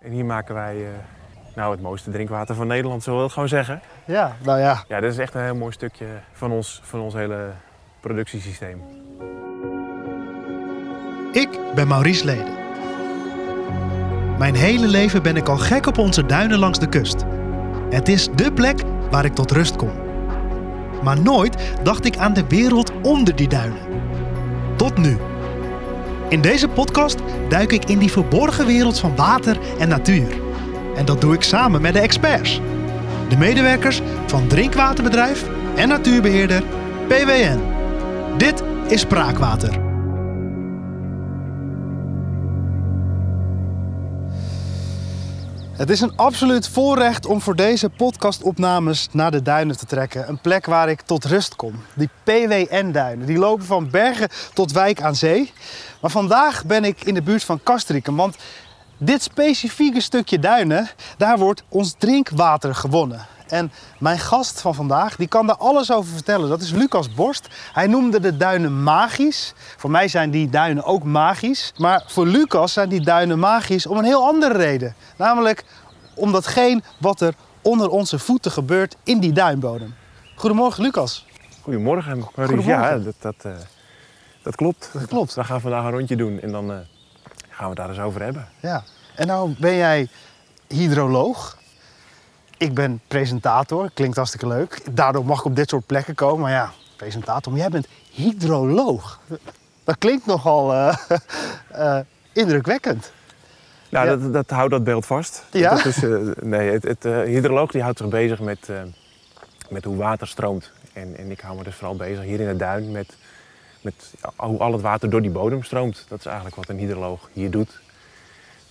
En hier maken wij eh, nou, het mooiste drinkwater van Nederland, zullen we het gewoon zeggen. Ja, nou ja. Ja, dit is echt een heel mooi stukje van ons, van ons hele productiesysteem. Ik ben Maurice Leden. Mijn hele leven ben ik al gek op onze duinen langs de kust. Het is dé plek waar ik tot rust kom. Maar nooit dacht ik aan de wereld onder die duinen. Tot nu. In deze podcast duik ik in die verborgen wereld van water en natuur. En dat doe ik samen met de experts. De medewerkers van drinkwaterbedrijf en natuurbeheerder PWN. Dit is Spraakwater. Het is een absoluut voorrecht om voor deze podcastopnames naar de duinen te trekken. Een plek waar ik tot rust kom. Die PWN-duinen. Die lopen van Bergen tot Wijk aan Zee. Maar vandaag ben ik in de buurt van Castricum. Want dit specifieke stukje duinen, daar wordt ons drinkwater gewonnen. En mijn gast van vandaag, die kan daar alles over vertellen. Dat is Lucas Borst. Hij noemde de duinen magisch. Voor mij zijn die duinen ook magisch. Maar voor Lucas zijn die duinen magisch om een heel andere reden. Namelijk om datgene wat er onder onze voeten gebeurt in die duinbodem. Goedemorgen, Lucas. Goedemorgen. Goedemorgen. Ja, dat, dat, eh, dat klopt. Dat klopt. We gaan vandaag een rondje doen en dan eh, gaan we het daar eens over hebben. Ja. En nou ben jij hydroloog. Ik ben presentator, klinkt hartstikke leuk. Daardoor mag ik op dit soort plekken komen. Maar ja, presentator, maar jij bent hydroloog. Dat klinkt nogal eh, eh, indrukwekkend. Nou, Ja. dat, dat houdt dat beeld vast. Ja? Dat is, eh, nee, het, het hydroloog die houdt zich bezig met, met hoe water stroomt. En, en ik hou me dus vooral bezig hier in het duin met, met hoe al het water door die bodem stroomt. Dat is eigenlijk wat een hydroloog hier doet.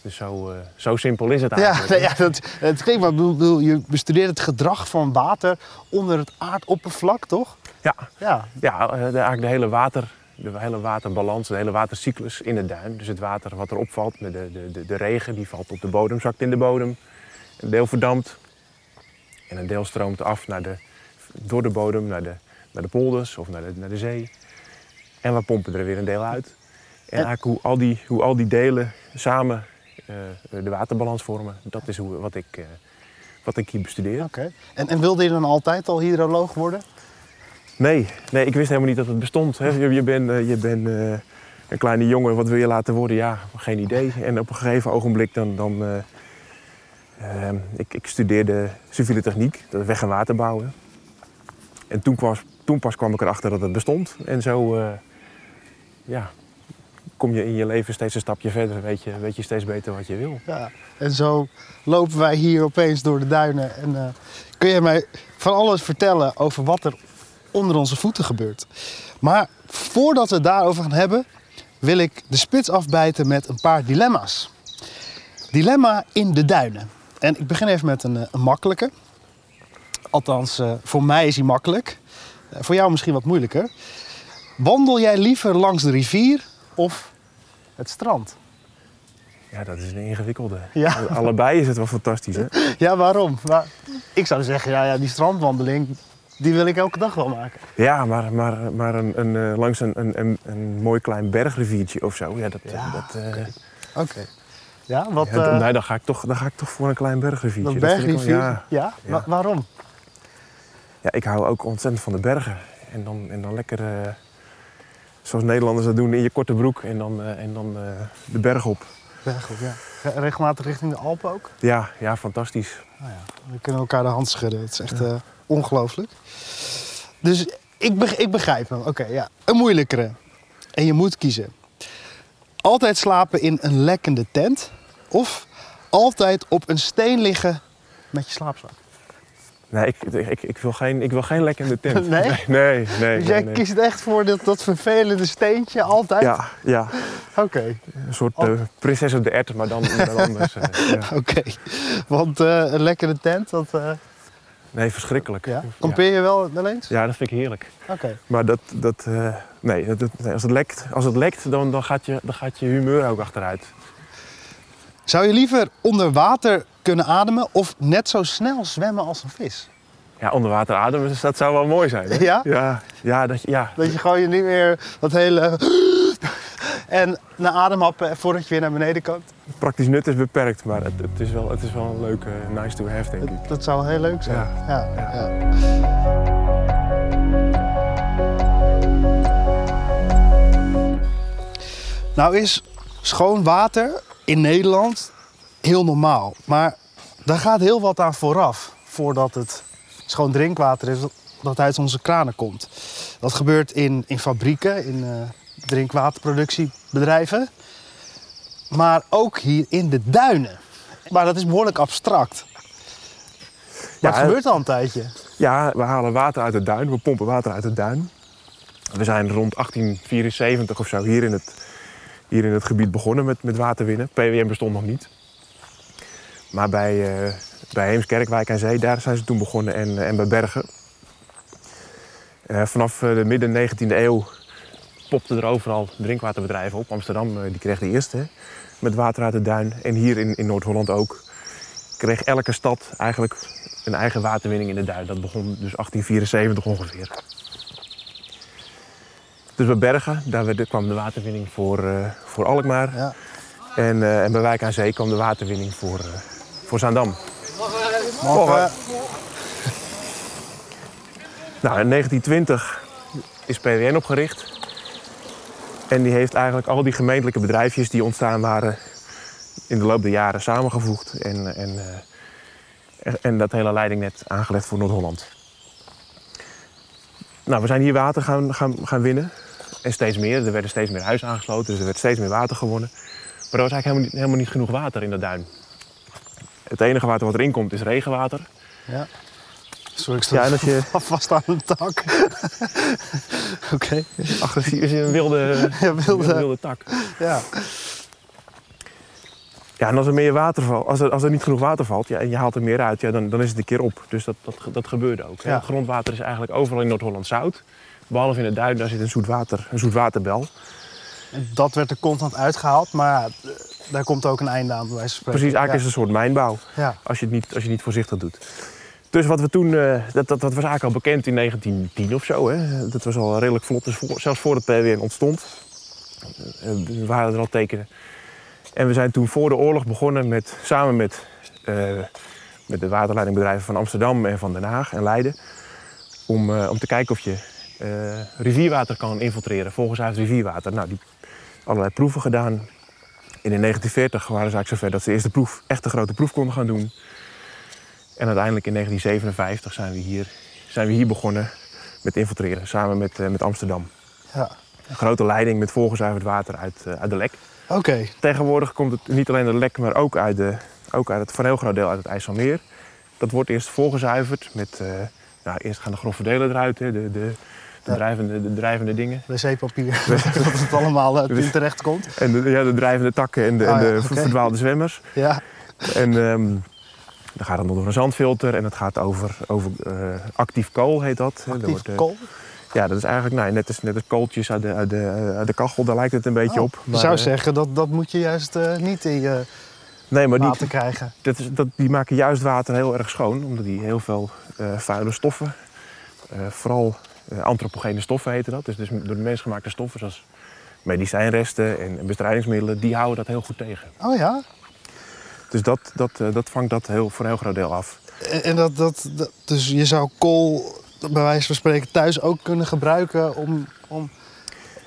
Dus zo, eh, zo simpel is het Ja, eigenlijk. nee, ja dat, het klinkt maar. bedoel, Je bestudeert het gedrag van water onder het aardoppervlak, toch? ja. Ja, Ja, eh, de, eigenlijk de hele, water, de hele waterbalans, de hele watercyclus in het duin. Dus het water wat er opvalt, met de, de, de, de regen die valt op de bodem, zakt in de bodem. Een deel verdampt en een deel stroomt af naar de, door de bodem naar de, naar de polders of naar de, naar de zee. En we pompen er weer een deel uit. En eigenlijk hoe al die, hoe al die delen samen de waterbalans vormen, dat is hoe, wat, ik, eh, wat ik hier bestudeer. oké. En, en wilde je dan altijd al hydroloog worden? Nee, nee, ik wist helemaal niet dat het bestond. Hè. Je, je bent eh, je bent, eh, een kleine jongen, wat wil je laten worden? Ja, geen idee. En op een gegeven ogenblik dan... dan eh, eh, ik, ik studeerde civiele techniek, dat is weg- en waterbouwen. En toen, kwam, toen pas kwam ik erachter dat het bestond. En zo eh, ja, kom je in je leven steeds een stapje verder. Weet je, weet je steeds beter wat je wil. Ja. En zo lopen wij hier opeens door de duinen. En eh, kun je mij van alles vertellen over wat er onder onze voeten gebeurt. Maar voordat we het daarover gaan hebben, wil ik de spits afbijten met een paar dilemma's. Dilemma in de duinen. En ik begin even met een, eh, makkelijke. Althans, eh, voor mij is hij makkelijk. Voor jou misschien wat moeilijker. Wandel jij liever langs de rivier of het strand? Ja, dat is een ingewikkelde. Ja. Allebei is het wel fantastisch, hè? Ja, waarom? Maar ik zou zeggen, ja, ja, die strandwandeling, die wil ik elke dag wel maken. Ja, maar, maar, maar een, een, eh, langs een, een, een, een mooi klein bergriviertje of zo, ja, dat... eh, Ja, dat, eh, Oké. Ja, wat... ja, nee, dan, ga ik toch, dan ga ik toch voor een klein bergriviertje. dat vind ik wel- ja. Ja? Ja. Wa- waarom? ja, ik hou ook ontzettend van de bergen. En dan, en dan lekker, zoals Nederlanders dat doen, in je korte broek en dan, eh, en dan eh, de berg op. Bergop, ja. Re- Regelmatig richting de Alpen ook? Ja, ja, fantastisch. Nou ja, we kunnen elkaar de hand schudden. Het is echt eh, ongelooflijk. Dus ik, beg- ik begrijp hem. Oké, ja. Een moeilijkere. En je moet kiezen. Altijd slapen in een lekkende tent. Of altijd op een steen liggen met je slaapzak. Nee, ik, ik, ik, wil, geen, ik wil geen lekkende tent. Nee? Nee, nee, nee. Dus jij nee, kiest echt voor dat, dat vervelende steentje altijd? Ja, ja, Oké. een soort eh, prinses op de ert, maar dan, dan anders. eh, ja. Oké, want eh, een lekkere tent, dat, Nee, verschrikkelijk. ja. kampeer je wel, wel eens? Ja, dat vind ik heerlijk. Oké. Maar dat, dat, nee, dat, dat- nee, als het lekt, als het lekt dan, dan, gaat je, dan gaat je humeur ook achteruit. Zou je liever onder water kunnen ademen of net zo snel zwemmen als een vis? Ja, onder water ademen, dus dat zou wel mooi zijn. Hè? Ja? Ja, ja, dat, je- ja. Dat je gewoon je niet meer dat hele... En naar ademhappen voordat je weer naar beneden kan. Praktisch nut is beperkt, maar het, het, is, wel, het is wel een leuke nice to have, denk ik. Dat, dat zou heel leuk zijn. Ja. Ja, Ja. ja. Nou is schoon water in Nederland heel normaal. Maar daar gaat heel wat aan vooraf voordat het schoon drinkwater is dat uit onze kranen komt. Dat gebeurt in, in fabrieken, in eh, drinkwaterproductiebedrijven. Maar ook hier in de duinen. Maar dat is behoorlijk abstract. Maar Ja, het gebeurt al een tijdje. Ja, we halen water uit de duin, we pompen water uit de duin. We zijn rond 1874 of zo hier in het, hier in het gebied begonnen met, met waterwinnen. PWM bestond nog niet. Maar bij, eh, bij Heemskerkwijk en Zee, daar zijn ze toen begonnen en, en bij Bergen. Eh, vanaf eh, de midden 19e eeuw popten er overal drinkwaterbedrijven op. Amsterdam die kreeg de eerste met water uit de duin. En hier in, in Noord-Holland ook kreeg elke stad eigenlijk een eigen waterwinning in de duin. Dat begon dus 1874 ongeveer. Dus bij Bergen, daar kwam de waterwinning voor, eh, voor Alkmaar. Ja. En, eh, en bij Wijk aan Zee kwam de waterwinning voor, eh, voor Zaandam. Morgen. Nou, in 1920 is PWN opgericht. En die heeft eigenlijk al die gemeentelijke bedrijfjes die ontstaan waren in de loop der jaren samengevoegd. En, en, en- en dat hele leidingnet aangelegd voor Noord-Holland. Nou, we zijn hier water gaan, gaan, gaan winnen. En steeds meer. Er werden steeds meer huizen aangesloten, dus er werd steeds meer water gewonnen. Maar er was eigenlijk helemaal niet, helemaal niet genoeg water in de duin. Het enige water wat erin komt is regenwater. Ja. Sorry, ik sta Ja, als je- vast aan een tak. Oké. Agressief is een wilde, Ja, wilde. wilde, wilde tak. Ja. Ja, en als er meer water valt, als er, als er niet genoeg water valt ja, en je haalt er meer uit, ja, dan, dan is het een keer op. Dus dat, dat, dat gebeurde ook. Ja. Het grondwater is eigenlijk overal in Noord-Holland zout. Behalve in het duin, daar zit een zoet, water, een zoet waterbel. En dat werd er constant uitgehaald, maar ja, daar komt ook een einde aan, bij wijze van spreken. Precies, eigenlijk is het een soort mijnbouw, Ja. als je het niet, als je het niet voorzichtig doet. Dus wat we toen, eh, dat, dat, dat was eigenlijk al bekend in 1910 of zo. Hè. Dat was al redelijk vlot, dus voor- zelfs voordat PWN ontstond. eh, waren er al tekenen. En we zijn toen voor de oorlog begonnen met, samen met, eh, met de waterleidingbedrijven van Amsterdam en van Den Haag en Leiden. Om, eh, om te kijken of je eh, rivierwater kan infiltreren, volgens rivierwater. Nou, die allerlei proeven gedaan. En in 1940 waren ze eigenlijk zover dat ze de eerste proef, echt grote proef konden gaan doen. En uiteindelijk in 1957 zijn we hier, zijn we hier begonnen met infiltreren, samen met, eh, met Amsterdam. ja. Een grote leiding met volgezuiverd water uit, eh, uit de lek. Oké. Tegenwoordig komt het niet alleen uit de lek, maar ook uit, de, ook uit het, voor een heel groot deel uit het IJsselmeer. Dat wordt eerst volgezuiverd met, nou, eerst gaan de grove delen eruit, hè, de, de, de, drijvende, de drijvende dingen. Wc-papier. dat het allemaal in terecht komt. En de, ja, de drijvende takken en de, Ah, en de verdwaalde zwemmers. Ja. En ehm, dan gaat het nog door een zandfilter en het gaat over, over eh, actief kool, heet dat. Er Actief wordt, eh, kool. Ja, dat is eigenlijk nou, net, als, net als kooltjes uit de, uit, de, uit de kachel, daar lijkt het een beetje Oh, op. Je zou eh, zeggen, dat, dat moet je juist eh, niet in je nee, maar die, water krijgen. dat is, dat, die maken juist water heel erg schoon, omdat die heel veel eh, vuile stoffen, eh, vooral eh, antropogene stoffen heten dat, dus, dus door de mens gemaakte stoffen zoals medicijnresten en, en bestrijdingsmiddelen, die houden dat heel goed tegen. Oh ja? Dus dat, dat, eh, dat vangt dat heel, voor een heel groot deel af. En, en dat, dat, dat, dus je zou kool, bij wijze van spreken, thuis ook kunnen gebruiken om... om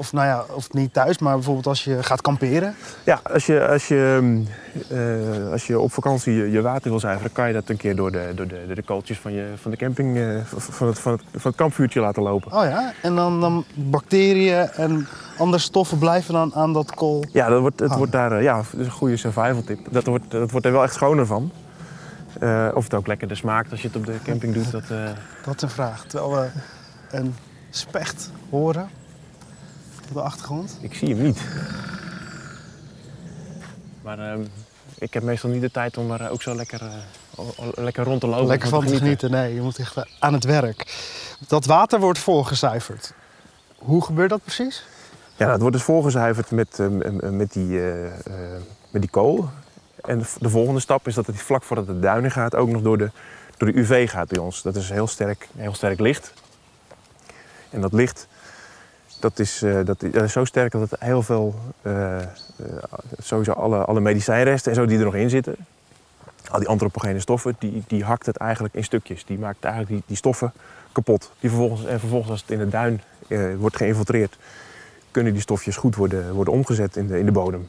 of nou ja, of niet thuis, maar bijvoorbeeld als je gaat kamperen. Ja, als je, als je, eh, als je op vakantie je, je water wil zuiveren, kan je dat een keer door de, door de, de kooltjes van, je, van de camping, eh, van, het, van, het, van het kampvuurtje laten lopen. Oh ja, en dan, dan bacteriën en andere stoffen blijven dan aan dat kool. Ja, dat wordt, het Oh. wordt daar, eh, ja, dat is een goede survival tip. Dat wordt, dat wordt er wel echt schoner van. Of het ook lekkerder smaakt als je het op de camping doet. Dat, Dat is een vraag. Terwijl we een specht horen op de achtergrond. ik zie hem niet. Maar ehm, ik heb meestal niet de tijd om er ook zo lekker, eh, lekker rond te lopen. Lekker van te genieten. Nee, je moet echt eh, aan het werk. Dat water wordt voorgezuiverd. Hoe gebeurt dat precies? Ja, het wordt dus voorgezuiverd met, eh, m- met, die, eh, eh, met die kool. En de, de volgende stap is dat het vlak voordat het de duinen gaat ook nog door de, door de UV gaat bij ons. Dat is heel sterk, heel sterk licht. En dat licht Dat is, eh, dat, is, is zo sterk dat het heel veel, eh, eh, sowieso alle, alle medicijnresten en zo die er nog in zitten, al die antropogene stoffen, die, die hakt het eigenlijk in stukjes. Die maakt eigenlijk die, die stoffen kapot. Die vervolgens, en vervolgens als het in de duin eh, wordt geïnfiltreerd, kunnen die stofjes goed worden, worden omgezet in de, in de bodem.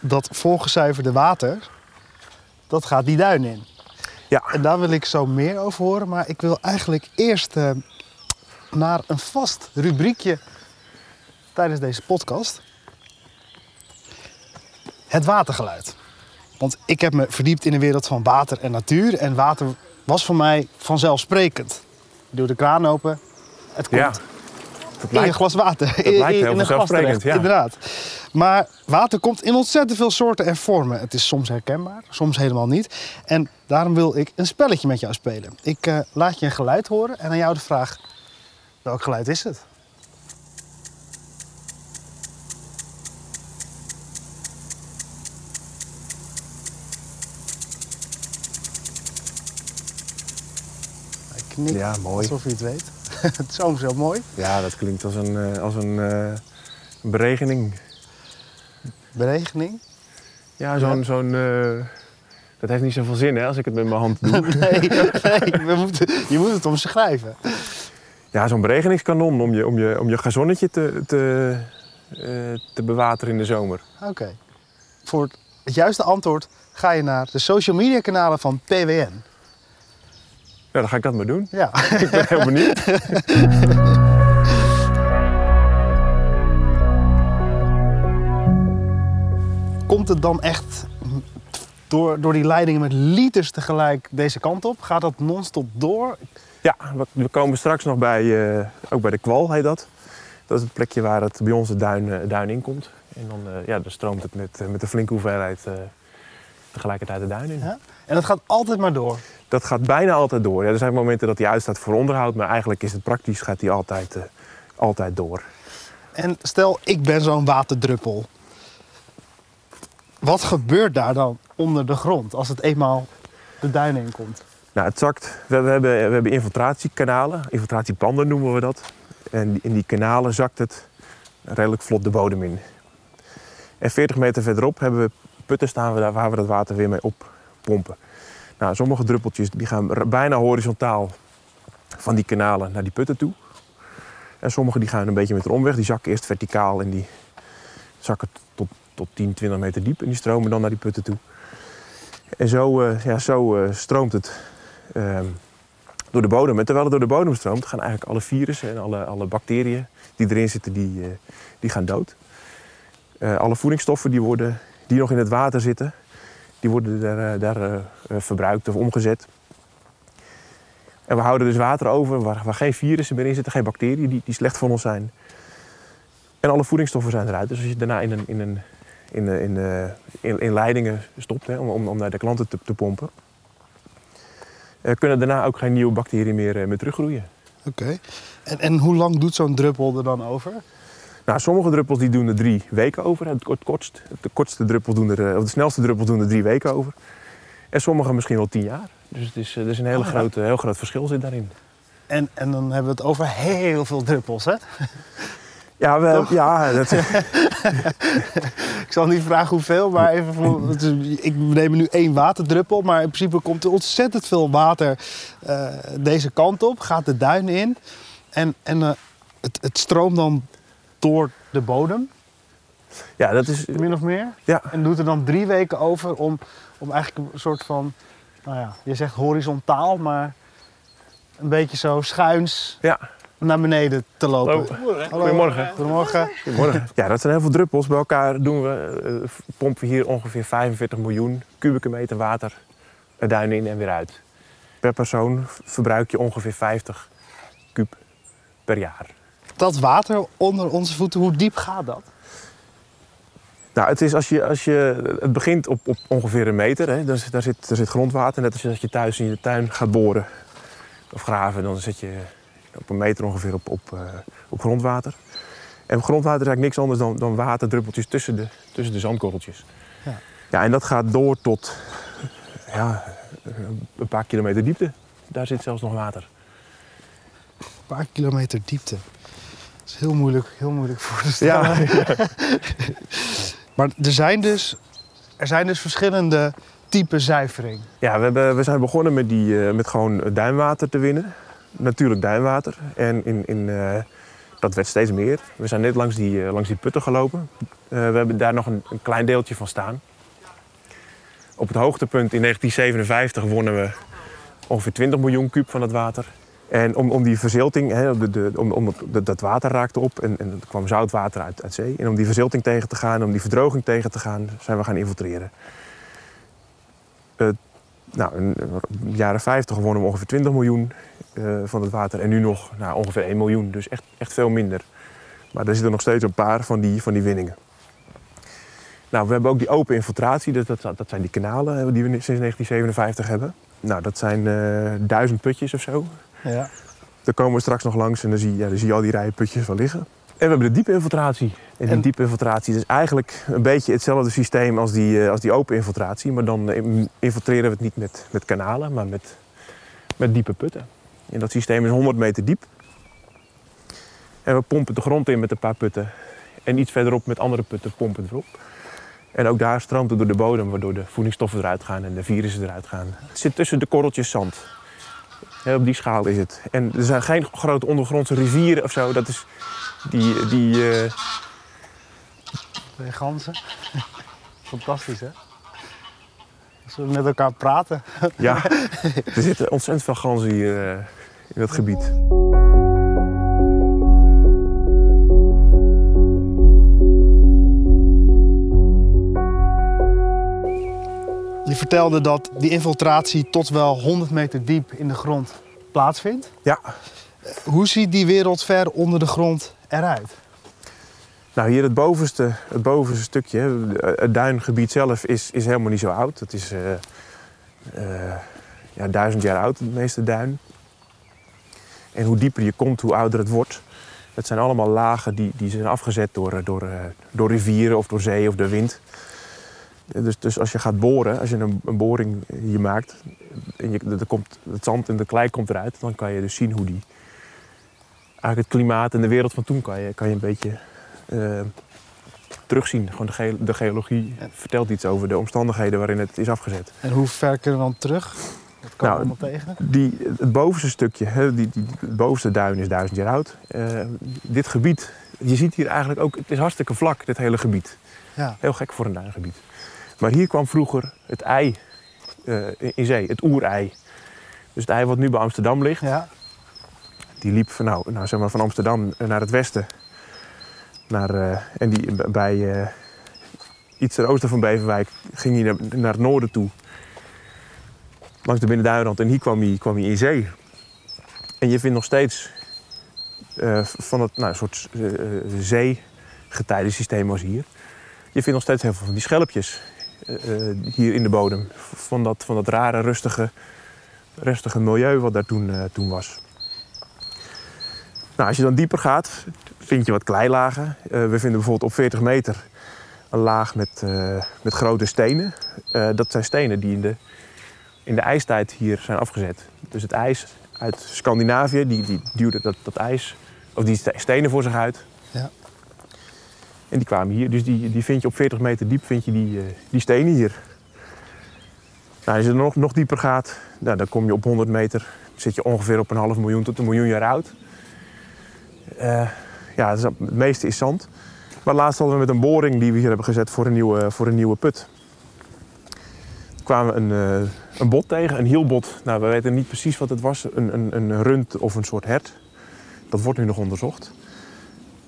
Dat volgezuiverde water, dat gaat die duin in. Ja, En daar wil ik zo meer over horen. Maar ik wil eigenlijk eerst eh, naar een vast rubriekje tijdens deze podcast. Het watergeluid. Want ik heb me verdiept in de wereld van water en natuur. En water was voor mij vanzelfsprekend. Je doet de kraan open, het komt ja. Dat in een lijkt, glas water. lijkt in, heel vanzelfsprekend, ja. Inderdaad. Maar water komt in ontzettend veel soorten en vormen. Het is soms herkenbaar, soms helemaal niet. En daarom wil ik een spelletje met jou spelen. Ik eh, laat je een geluid horen en aan jou de vraag: welk geluid is het? Knikt Ja, mooi. alsof je het weet. het is soms heel mooi. ja, dat klinkt als een, eh, als een eh, beregening. Beregening. Ja, zo'n... Ja. zo'n eh, dat heeft niet zoveel zin hè, als ik het met mijn hand doe. Nee, nee we moeten, je moet het omschrijven. Ja, zo'n beregeningskanon om je, om je, om je gazonnetje te, te, te bewateren in de zomer. Oké. Voor het juiste antwoord ga je naar de social media kanalen van PWN. Ja, dan ga ik dat maar doen. Ja. Ik ben heel benieuwd. Komt het dan echt door, door die leidingen met liters tegelijk deze kant op? Gaat dat non-stop door? Ja, we- komen straks nog bij, eh, ook bij de kwal heet dat. Dat is het plekje waar het bij ons de duin, eh, duin in komt. En dan, eh, ja, dan stroomt het met, met een flinke hoeveelheid tegelijkertijd de duin in. Ja? En dat gaat altijd maar door. Dat gaat bijna altijd door. Ja, er zijn momenten dat hij uitstaat voor onderhoud, maar eigenlijk is het praktisch, gaat hij altijd, eh, altijd door. En stel, ik ben zo'n waterdruppel. Wat gebeurt daar dan onder de grond als het eenmaal de duin in komt? Nou, het zakt. We, we hebben, we hebben infiltratiekanalen, infiltratiepanden noemen we dat. En in die kanalen zakt het redelijk vlot de bodem in. En 40 meter verderop hebben we putten staan waar we dat water weer mee oppompen. Nou, sommige druppeltjes die gaan bijna horizontaal van die kanalen naar die putten toe. En sommige die gaan een beetje met de omweg. Die zakken eerst verticaal en die zakken tot, tot 10, 20 meter diep. En die stromen dan naar die putten toe. En zo, eh, ja, zo eh, stroomt het ehm, door de bodem. En terwijl het door de bodem stroomt, gaan eigenlijk alle virussen en alle, alle bacteriën die erin zitten, die, eh, die gaan dood. Alle voedingsstoffen die, worden, die nog in het water zitten, die worden daar, eh, daar eh, eh, verbruikt of omgezet. En we houden dus water over waar, geen virussen meer in zitten, geen bacteriën die, die slecht voor ons zijn. En alle voedingsstoffen zijn eruit. Dus als je daarna in, een, in, een, in, in, in, in leidingen stopt hè, om, om, naar de klanten te, te pompen, kunnen daarna ook geen nieuwe bacteriën meer, meer teruggroeien. Oké. En, en hoe lang doet zo'n druppel er dan over? Nou, sommige druppels die doen er drie weken over. Het, kort, kortst, de kortste druppels doen er, eh, of de snelste druppels doen er drie weken over. En sommige misschien wel tien jaar. Dus het is, eh, er is een hele Oh, ja. grote, heel groot verschil zit daarin. En, en dan hebben we het over heel veel druppels, hè? Ja, we, Toch? ja dat, Ik zal niet vragen hoeveel, maar even voor, is- ik neem nu één waterdruppel. Maar in principe komt er ontzettend veel water eh, deze kant op, gaat de duin in. En, en het, het stroomt dan door de bodem, ja, dat is. min of meer. Ja, En doet er dan drie weken over om, om eigenlijk een soort van, nou ja, je zegt horizontaal, maar een beetje zo schuins ja. naar beneden te lopen. Hallo. Hallo. Goedemorgen. Goedemorgen. Goedemorgen. Ja, dat zijn heel veel druppels. Bij elkaar doen we, eh, pompen we hier ongeveer 45 miljoen kubieke meter water de duin in en weer uit. Per persoon verbruik je ongeveer 50 kub per jaar. Dat water onder onze voeten, hoe diep gaat dat? Nou, het, is als je, als je, het begint op, op ongeveer een meter. Hè. Daar, zit- daar, zit, daar zit grondwater. Net als je- als je thuis in je tuin gaat boren of graven, dan zit je op een meter ongeveer op, op, eh, op grondwater. En grondwater is eigenlijk niks anders dan, dan waterdruppeltjes tussen de, tussen de zandkorreltjes. Ja. ja, en dat gaat door tot ja, een paar kilometer diepte. Daar zit zelfs nog water. Een paar kilometer diepte. Dat is heel moeilijk, heel moeilijk voor te stellen. Ja, Maar er zijn dus, er zijn dus verschillende typen zuivering. ja we, hebben, we zijn begonnen met, die, eh, met gewoon duinwater te winnen. Natuurlijk duinwater. En in, in, eh, dat werd steeds meer. We zijn net langs die, eh, langs die putten gelopen. Eh, we hebben daar nog een, een klein deeltje van staan. Op het hoogtepunt in 1957 wonnen we ongeveer 20 miljoen kuub van het water. En om, om die verzilting, hè, de, de, om, om het- dat water raakte op en, en er kwam zoutwater uit, uit zee. En om die verzilting tegen te gaan, om die verdroging tegen te gaan, zijn we gaan infiltreren. Nou, in de jaren 50 wonnen we ongeveer 20 miljoen eh, van het water. En nu nog nou, ongeveer 1 miljoen, dus echt, echt veel minder. Maar er zitten nog steeds een paar van die, van die winningen. Nou, we hebben ook die open infiltratie, dat, dat zijn die kanalen die we sinds 1957 hebben. Nou, dat zijn eh, duizend putjes of zo. Ja. Daar komen we straks nog langs en dan zie, je- ja, dan zie je al die rijen putjes wel liggen. En we hebben de diepe infiltratie. En die En- diepe infiltratie is eigenlijk een beetje hetzelfde systeem als die, eh, als die open infiltratie. Maar dan eh, infiltreren we het niet met, met kanalen, maar met, met diepe putten. En dat systeem is 100 meter diep. En we pompen de grond in met een paar putten. En iets verderop met andere putten pompen we erop. En ook daar stroomt het door de bodem, waardoor de voedingsstoffen eruit gaan en de virussen eruit gaan. Het zit tussen de korreltjes zand. Op die schaal is het. En er zijn geen grote ondergrondse rivieren of zo. Dat is die, die, eh, De ganzen. Fantastisch, hè? Zullen we met elkaar praten? ja, er zitten ontzettend veel ganzen hier eh, in dat gebied. Je vertelde dat die infiltratie tot wel 100 meter diep in de grond plaatsvindt. Ja, Hoe ziet die wereld ver onder de grond eruit? nou hier het bovenste, het bovenste stukje, het duingebied zelf, is, is helemaal niet zo oud. Het is eh, eh, ja, duizend jaar oud, het meeste duin. En hoe dieper je komt, hoe ouder het wordt. Het zijn allemaal lagen die, die zijn afgezet door, eh, door, eh, door rivieren of door zee of door wind. Dus, dus als je gaat boren, als je een, een boring hier maakt, en je, er komt, het zand en de klei komt eruit, dan kan je dus zien hoe die. Eigenlijk het klimaat en de wereld van toen kan je, kan je een beetje eh, terugzien. Gewoon de, ge- de geologie vertelt iets over de omstandigheden waarin het is afgezet. En hoe ver kunnen we dan terug? Dat kan Nou, allemaal tegen. Die, het bovenste stukje, hè, die, die, het bovenste duin is duizend jaar oud. Eh, dit gebied, je ziet hier eigenlijk ook, het is hartstikke vlak, dit hele gebied. Ja. Heel gek voor een duingebied. Maar hier kwam vroeger het ei eh, in- zee, het oerei. Dus het ei wat nu bij Amsterdam ligt, ja. die liep van, nou, nou, zeg maar van Amsterdam naar het westen. Naar, eh, en die, bij eh, iets ten oosten van Beverwijk ging hij naar, naar het noorden toe. Langs de Binnenduinrand. En hier kwam hij, kwam hij in zee. En je vindt nog steeds eh, van het nou, soort zeegetijdensysteem als hier. Je vindt nog steeds heel veel van die schelpjes eh, eh, hier in de bodem. Van dat, van dat rare, rustige, rustige milieu wat daar toen, eh, toen was. Nou, als je dan dieper gaat, vind je wat kleilagen. Eh, we vinden bijvoorbeeld op 40 meter een laag met, eh, met grote stenen. Eh, dat zijn stenen die in de, in de ijstijd hier zijn afgezet. Dus het ijs uit Scandinavië, die, die duwde dat, dat ijs, of die ste- stenen voor zich uit. Ja. En die kwamen hier. Dus die, die vind je op 40 meter diep, vind je die, eh, die stenen hier. Nou, als je er nog, nog dieper gaat, nou, dan kom je op 100 meter. Zit je ongeveer op een half miljoen tot een miljoen jaar oud. Eh, ja, het, meeste is zand. Maar laatst hadden we met een boring die we hier hebben gezet voor een nieuwe, voor een nieuwe put. Kwamen we een, eh, een bot tegen, een hielbot. Nou, we weten niet precies wat het was. Een, een, een rund of een soort hert. Dat wordt nu nog onderzocht.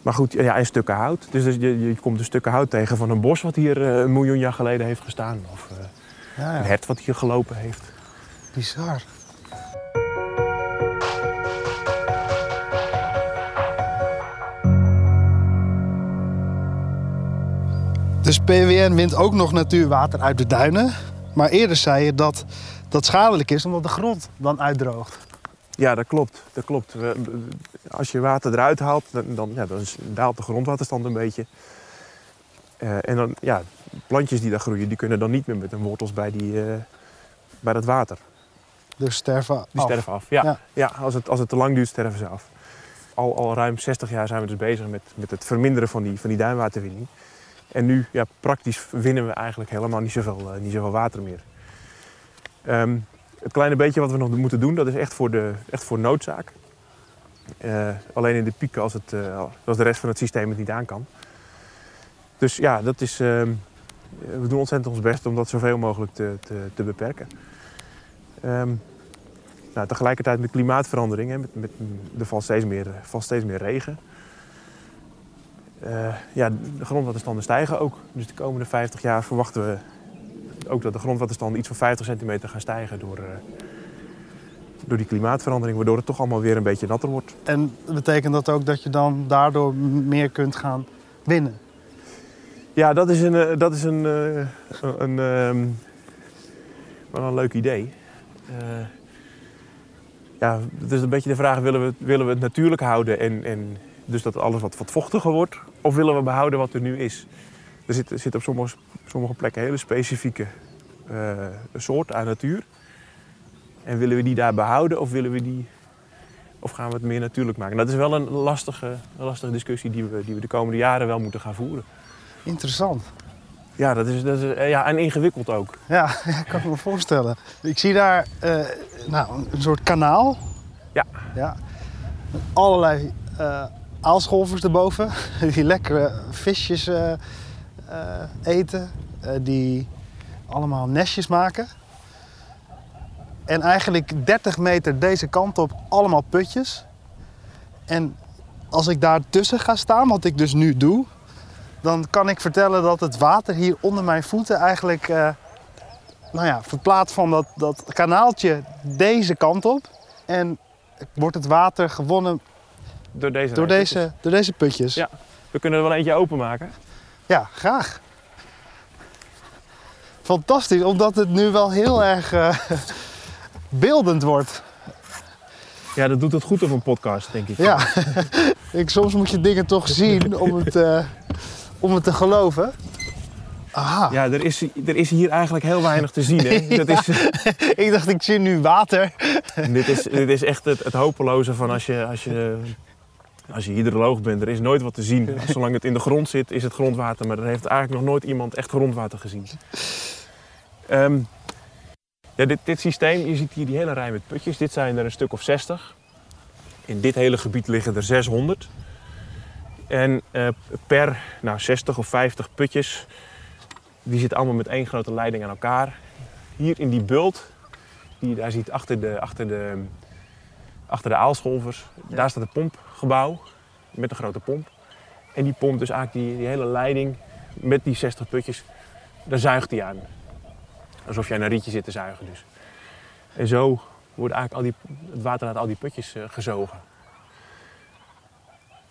Maar goed, ja, en stukken hout. Dus je, je komt een stukken hout tegen van een bos wat hier eh, een miljoen jaar geleden heeft gestaan. Of eh, Ja, een ja. hert wat hier gelopen heeft. Bizar. Dus PWN wint ook nog natuurwater uit de duinen. Maar eerder zei je dat dat schadelijk is omdat de grond dan uitdroogt. Ja, dat klopt. Dat klopt. Als je water eruit haalt, dan, dan, ja, dan daalt de grondwaterstand een beetje. Eh, en dan, ja, plantjes die daar groeien, die kunnen dan niet meer met hun wortels bij, die, eh, bij dat water. Dus sterven Die af. sterven af. Ja, Ja. ja. als, het, als het te lang duurt, sterven ze af. al, al ruim 60 jaar zijn we dus bezig met, met het verminderen van die, van die duinwaterwinning. En nu, ja, praktisch winnen we eigenlijk helemaal niet zoveel, eh, niet zoveel water meer. Ehm, het kleine beetje wat we nog moeten doen, dat is echt voor, de, echt voor noodzaak. Eh, alleen in de pieken als, het, eh, als de rest van het systeem het niet aan kan. Dus ja, dat is, ehm, we doen ontzettend ons best om dat zoveel mogelijk te, te, te beperken. Nou, tegelijkertijd met klimaatverandering, hè, met, met, er valt steeds meer, valt steeds meer regen. Eh, ja, de grondwaterstanden stijgen ook. Dus de komende 50 jaar verwachten we ook dat de grondwaterstanden iets van 50 centimeter gaan stijgen door, eh, door die klimaatverandering, waardoor het toch allemaal weer een beetje natter wordt. En betekent dat ook dat je dan daardoor meer kunt gaan winnen? Ja, dat is een, eh, dat is een, een, een, ehm, wel een leuk idee. ja, het is een beetje de vraag, willen we, willen we het natuurlijk houden en, en dus dat alles wat, wat vochtiger wordt? Of willen we behouden wat er nu is? Er zit, zit op sommige, sommige plekken hele specifieke uh, soort aan natuur. En willen we die daar behouden of, willen we die, of gaan we het meer natuurlijk maken? Dat is wel een lastige, een lastige discussie die we, die we de komende jaren wel moeten gaan voeren. Interessant. Ja, dat is, dat is eh, ja, en ingewikkeld ook. Ja, ja, kan ik me voorstellen. Ik zie daar uh, nou, een soort kanaal. Ja. ja. Allerlei uh, aalscholvers erboven. Die lekkere visjes eten. Uh, die allemaal nestjes maken. En eigenlijk 30 meter deze kant op allemaal putjes. En als ik daar tussen ga staan, wat ik dus nu doe, dan kan ik vertellen dat het water hier onder mijn voeten eigenlijk nou ja, verplaatst van dat, dat kanaaltje deze kant op. En wordt het water gewonnen door deze, door deze, door deze putjes. Ja, we kunnen er wel eentje openmaken. Ja, graag. Fantastisch, omdat het nu wel heel erg uh, beeldend wordt. Ja, dat doet het goed op een podcast, denk ik. Ja, ik, soms moet je dingen toch zien om het, uh, om het te geloven. Aha. Ja, er is, er is hier eigenlijk heel weinig te zien. Hè? dat is, ik dacht, ik zie nu water. dit, is, dit is echt het, het hopeloze van als je, als je als je hydroloog bent, er is nooit wat te zien. Zolang het in de grond zit, is het grondwater. Maar er heeft eigenlijk nog nooit iemand echt grondwater gezien. Um, ja, dit, dit systeem, je ziet hier die hele rij met putjes. Dit zijn er een stuk of 60. In dit hele gebied liggen er 600. En uh, per nou, 60 of 50 putjes, die zitten allemaal met één grote leiding aan elkaar. Hier in die bult, die je daar ziet achter de, achter de, achter de aalscholvers, ja. daar staat een pompgebouw met een grote pomp. En die pompt dus eigenlijk die, die, hele leiding met die 60 putjes, daar zuigt die aan. Alsof aan een rietje zit te zuigen dus. En zo wordt eigenlijk al die, het water uit al die putjes uh, gezogen.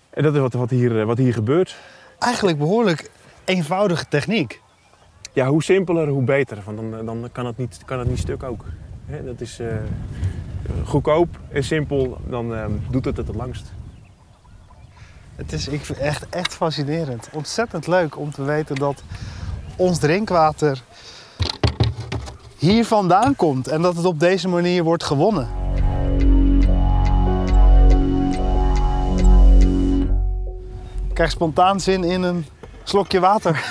En dat is wat, wat, hier, wat hier gebeurt. Eigenlijk behoorlijk eenvoudige techniek. Ja, hoe simpeler, hoe beter. Want dan, dan kan, het niet, kan het niet stuk ook. He, dat is, uh, goedkoop en simpel, dan uh, doet het het het langst. Het is ik vind echt, echt fascinerend. Ontzettend leuk om te weten dat ons drinkwater hier vandaan komt en dat het op deze manier wordt gewonnen. Ik krijg spontaan zin in een slokje water.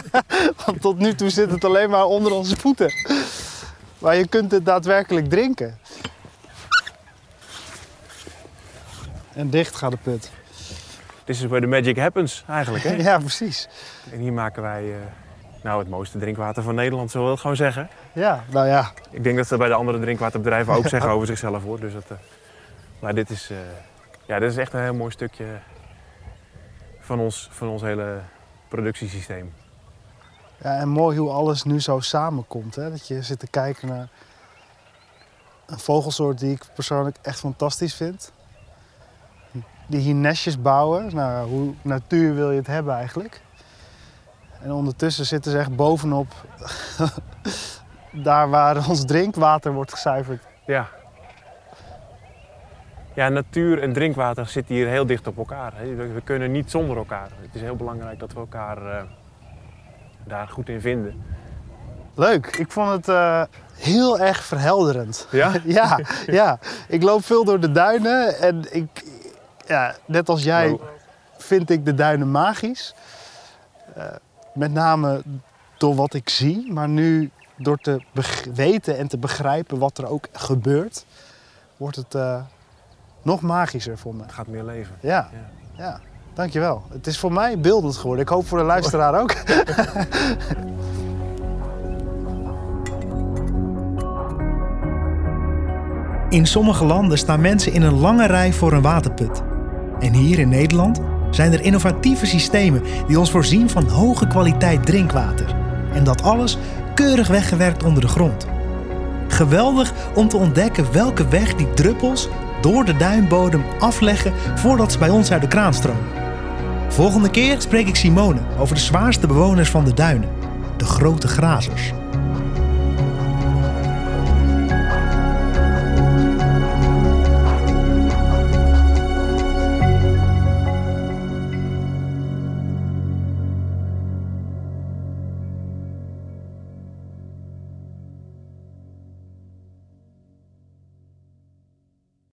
Want tot nu toe zit het alleen maar onder onze voeten. Maar je kunt het daadwerkelijk drinken. En dicht gaat de put. This is where the magic happens eigenlijk, hè? ja, precies. En hier maken wij uh, nou, het mooiste drinkwater van Nederland, zullen we het gewoon zeggen. Ja, nou ja. Ik denk dat ze bij de andere drinkwaterbedrijven ook zeggen over zichzelf, hoor. Dus dat, uh, maar dit is, uh, ja, dit is echt een heel mooi stukje van ons, van ons hele productiesysteem. Ja, en mooi hoe alles nu zo samenkomt. Hè? Dat je zit te kijken naar een vogelsoort die ik persoonlijk echt fantastisch vind die hier nestjes bouwen. Nou, hoe natuur wil je het hebben eigenlijk? En ondertussen zitten ze echt bovenop daar waar ons drinkwater wordt gezuiverd. Ja. Ja, natuur en drinkwater zitten hier heel dicht op elkaar. We kunnen niet zonder elkaar. Het is heel belangrijk dat we elkaar uh, daar goed in vinden. Leuk. Ik vond het uh, heel erg verhelderend. Ja? ja, ja. Ik loop veel door de duinen en ik, ja, net als jij Oh. vind ik de duinen magisch. Eh, met name door wat ik zie, maar nu door te weten en te begrijpen wat er ook gebeurt, wordt het eh, nog magischer voor me. Het gaat meer leven. Ja, Ja. ja, dankjewel. Het is voor mij beeldend geworden. Ik hoop voor de luisteraar ook. In sommige landen staan mensen in een lange rij voor een waterput. En hier in Nederland zijn er innovatieve systemen die ons voorzien van hoge kwaliteit drinkwater. En dat alles keurig weggewerkt onder de grond. Geweldig om te ontdekken welke weg die druppels door de duinbodem afleggen voordat ze bij ons uit de kraan stromen. Volgende keer spreek ik Simone over de zwaarste bewoners van de duinen, de grote grazers.